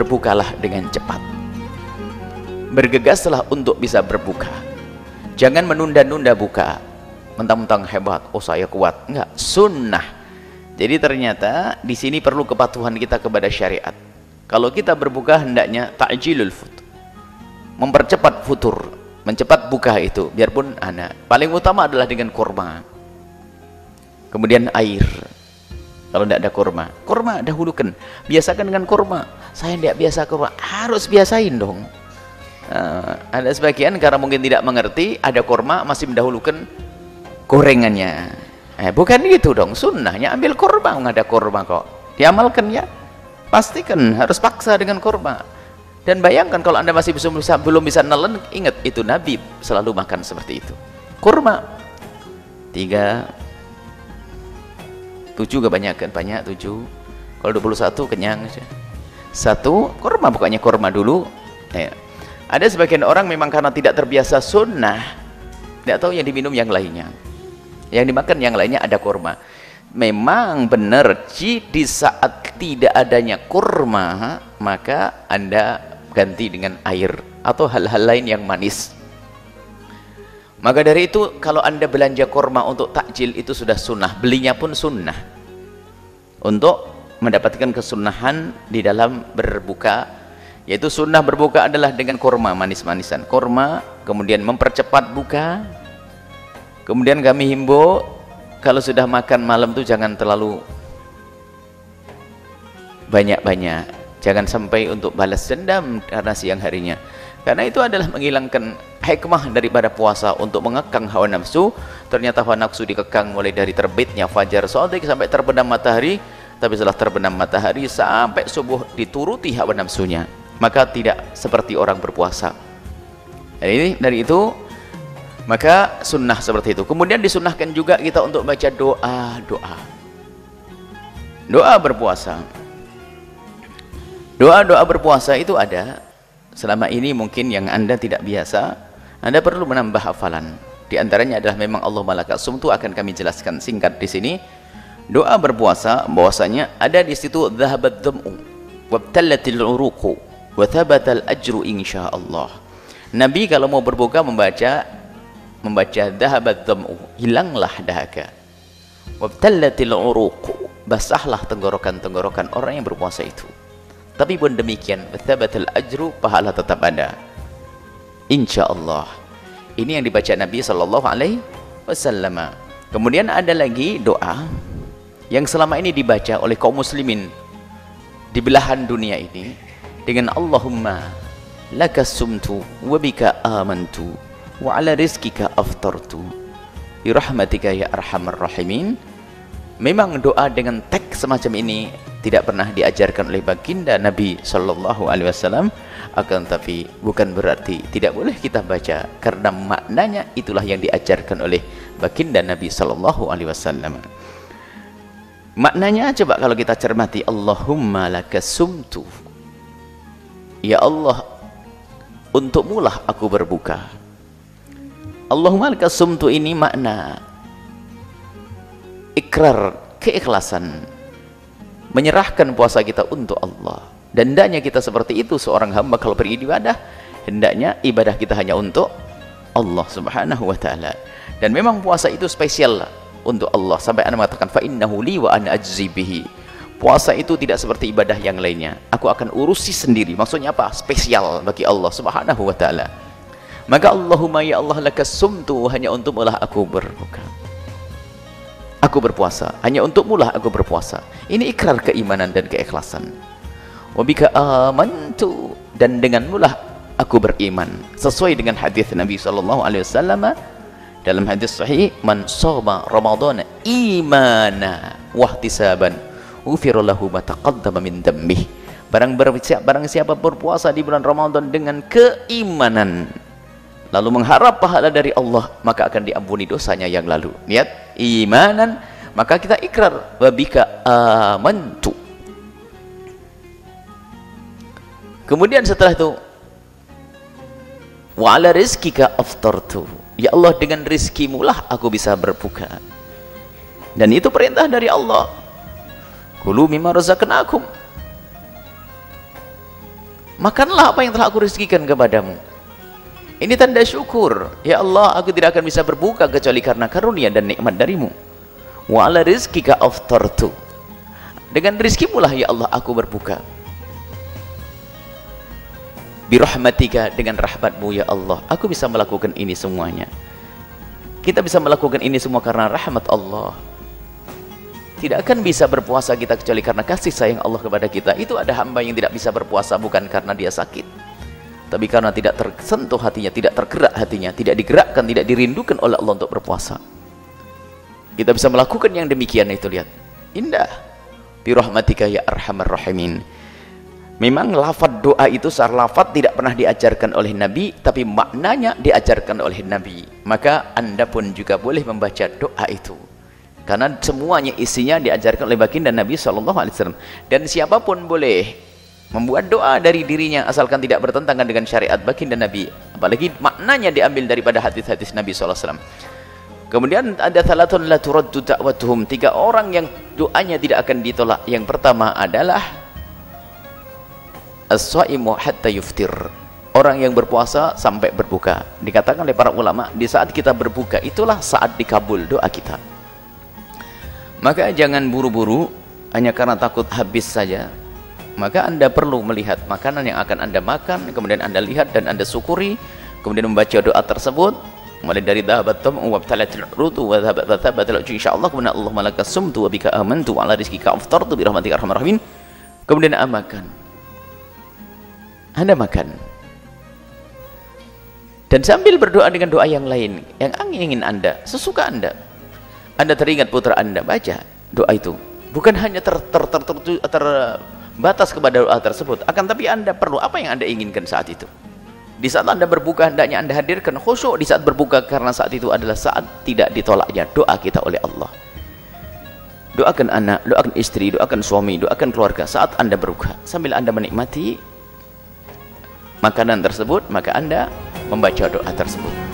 berbukalah dengan cepat. Bergegaslah untuk bisa berbuka. Jangan menunda-nunda buka. Mentang-mentang hebat oh saya kuat. Enggak sunnah. Jadi ternyata di sini perlu kepatuhan kita kepada syariat. Kalau kita berbuka hendaknya ta'jilul fut. Mempercepat futur. Mencepat buka itu biarpun anak paling utama adalah dengan kurma. Kemudian air kalau tidak ada kurma. Kurma dahulukan. Biasakan dengan kurma. Saya tidak biasa kurma. Harus biasain dong. Uh, ada sebagian karena mungkin tidak mengerti ada kurma masih mendahulukan gorengannya. Eh, bukan gitu dong. Sunnahnya ambil kurma. Nggak ada kurma kok. Diamalkan ya. Pastikan harus paksa dengan kurma. Dan bayangkan kalau anda masih bisa, belum bisa nelen ingat itu Nabi selalu makan seperti itu. Kurma. Tiga tujuh kebanyakan banyak tujuh. Kalau 21 kenyang satu kurma bukannya kurma dulu. Ya. ada sebagian orang memang karena tidak terbiasa sunnah tidak tahu yang diminum yang lainnya. Yang dimakan yang lainnya ada kurma memang benar di saat tidak adanya kurma maka anda ganti dengan air atau hal-hal lain yang manis. Maka dari itu kalau anda belanja korma untuk takjil itu sudah sunnah belinya pun sunnah untuk mendapatkan kesunahan di dalam berbuka yaitu sunnah berbuka adalah dengan korma manis-manisan korma kemudian mempercepat buka kemudian kami himbau kalau sudah makan malam itu jangan terlalu banyak-banyak jangan sampai untuk balas dendam karena siang harinya karena itu adalah menghilangkan hikmah daripada puasa untuk mengekang hawa nafsu. Ternyata hawa nafsu dikekang mulai dari terbitnya fajar sodik sampai terbenam matahari. Tapi setelah terbenam matahari sampai subuh dituruti hawa nafsunya. Maka tidak seperti orang berpuasa. Jadi dari itu maka sunnah seperti itu. Kemudian disunnahkan juga kita untuk baca doa doa. Doa berpuasa. Doa-doa berpuasa itu ada selama ini mungkin yang anda tidak biasa anda perlu menambah hafalan. Di antaranya adalah memang Allah malakat sumtu akan kami jelaskan singkat di sini. Doa berpuasa bahwasanya ada di situ dhahabat dham'u wabtallatil uruqu wa thabatal ajru insyaallah. Nabi kalau mau berbuka membaca membaca dhahabat dham'u hilanglah dahaga. Wabtallatil uruqu basahlah tenggorokan-tenggorokan orang yang berpuasa itu tapi pun demikian thabatal ajru pahala tetap ada. Insyaallah. Ini yang dibaca Nabi sallallahu alaihi wasallam. Kemudian ada lagi doa yang selama ini dibaca oleh kaum muslimin di belahan dunia ini dengan Allahumma lakas sumtu wa bika amantu wa ala rizkika aftartu. Bi rahmatika ya arhamar rahimin. Memang doa dengan teks semacam ini tidak pernah diajarkan oleh baginda Nabi Shallallahu Alaihi Wasallam. Akan tapi bukan berarti tidak boleh kita baca karena maknanya itulah yang diajarkan oleh baginda Nabi Shallallahu Alaihi Wasallam. Maknanya coba kalau kita cermati Allahumma lakasumtu ya Allah untukmulah aku berbuka. Allahumma lakasumtu ini makna ikrar keikhlasan menyerahkan puasa kita untuk Allah. Dan hendaknya kita seperti itu seorang hamba kalau beribadah hendaknya ibadah kita hanya untuk Allah subhanahu wa ta'ala. Dan memang puasa itu spesial untuk Allah. Sampai anda mengatakan fa innahu li wa ana ajzi bihi. Puasa itu tidak seperti ibadah yang lainnya. Aku akan urusi sendiri. Maksudnya apa? Spesial bagi Allah subhanahu wa ta'ala. Maka Allahumma ya Allah lakas sumtu hanya untuk mulah aku berbuka aku berpuasa. Hanya untukmu lah aku berpuasa. Ini ikrar keimanan dan keikhlasan. Wabika amantu. Dan denganmu lah aku beriman. Sesuai dengan hadis Nabi sallallahu alaihi wasallam. Dalam hadis sahih man shoma ramadan imana wahtisaban ufira lahu ma taqaddama min dammih barang barang siapa berpuasa di bulan Ramadan dengan keimanan lalu mengharap pahala dari Allah maka akan diampuni dosanya yang lalu. Niat imanan maka kita ikrar. Wabika amantu. Kemudian setelah itu wa ala rizkika aftartu. Ya Allah dengan rizkimu lah aku bisa berbuka. Dan itu perintah dari Allah. Kulu mimma razaqnakum. Makanlah apa yang telah aku rezekikan kepadamu ini tanda syukur. Ya Allah aku tidak akan bisa berbuka kecuali karena karunia dan nikmat darimu. Wa ala rizkika aftartu. Dengan rizkimu lah ya Allah aku berbuka. Birahmatika dengan rahmatmu ya Allah aku bisa melakukan ini semuanya. Kita bisa melakukan ini semua karena rahmat Allah. Tidak akan bisa berpuasa kita kecuali karena kasih sayang Allah kepada kita. Itu ada hamba yang tidak bisa berpuasa bukan karena dia sakit tapi karena tidak tersentuh hatinya tidak tergerak hatinya tidak digerakkan tidak dirindukan oleh Allah untuk berpuasa kita bisa melakukan yang demikian itu lihat indah birahmatika ya arhamar rahimin Memang lafad doa itu secara lafad tidak pernah diajarkan oleh Nabi, tapi maknanya diajarkan oleh Nabi. Maka anda pun juga boleh membaca doa itu. Karena semuanya isinya diajarkan oleh baginda Nabi SAW. Dan siapa pun boleh membuat doa dari dirinya asalkan tidak bertentangan dengan syariat baginda Nabi. Apalagi maknanya diambil daripada hadis-hadis Nabi SAW. Kemudian ada salatun la turaddu da'watuhum. Tiga orang yang doanya tidak akan ditolak. Yang pertama adalah as-saimu hatta yuftir orang yang berpuasa sampai berbuka dikatakan oleh para ulama di saat kita berbuka itulah saat dikabul doa kita maka jangan buru-buru hanya karena takut habis saja maka anda perlu melihat makanan yang akan anda makan kemudian anda lihat dan anda syukuri kemudian membaca doa tersebut mulai dari dhahabat tam wa btalatil rutu wa dhahabat thabatal insyaallah kemudian Allah malakas sumtu wa bika amantu wa ala rizqika aftartu bi rahmatika arhamar rahimin kemudian amakan anda makan. Dan sambil berdoa dengan doa yang lain, yang ingin Anda, sesuka Anda. Anda teringat putra Anda, baca doa itu. Bukan hanya ter, ter, ter, ter, ter, terbatas kepada doa tersebut, akan tapi Anda perlu apa yang Anda inginkan saat itu. Di saat Anda berbuka, hendaknya Anda hadirkan khusyuk di saat berbuka, karena saat itu adalah saat tidak ditolaknya doa kita oleh Allah. Doakan anak, doakan istri, doakan suami, doakan keluarga saat Anda berbuka. Sambil Anda menikmati makanan tersebut maka anda membaca doa tersebut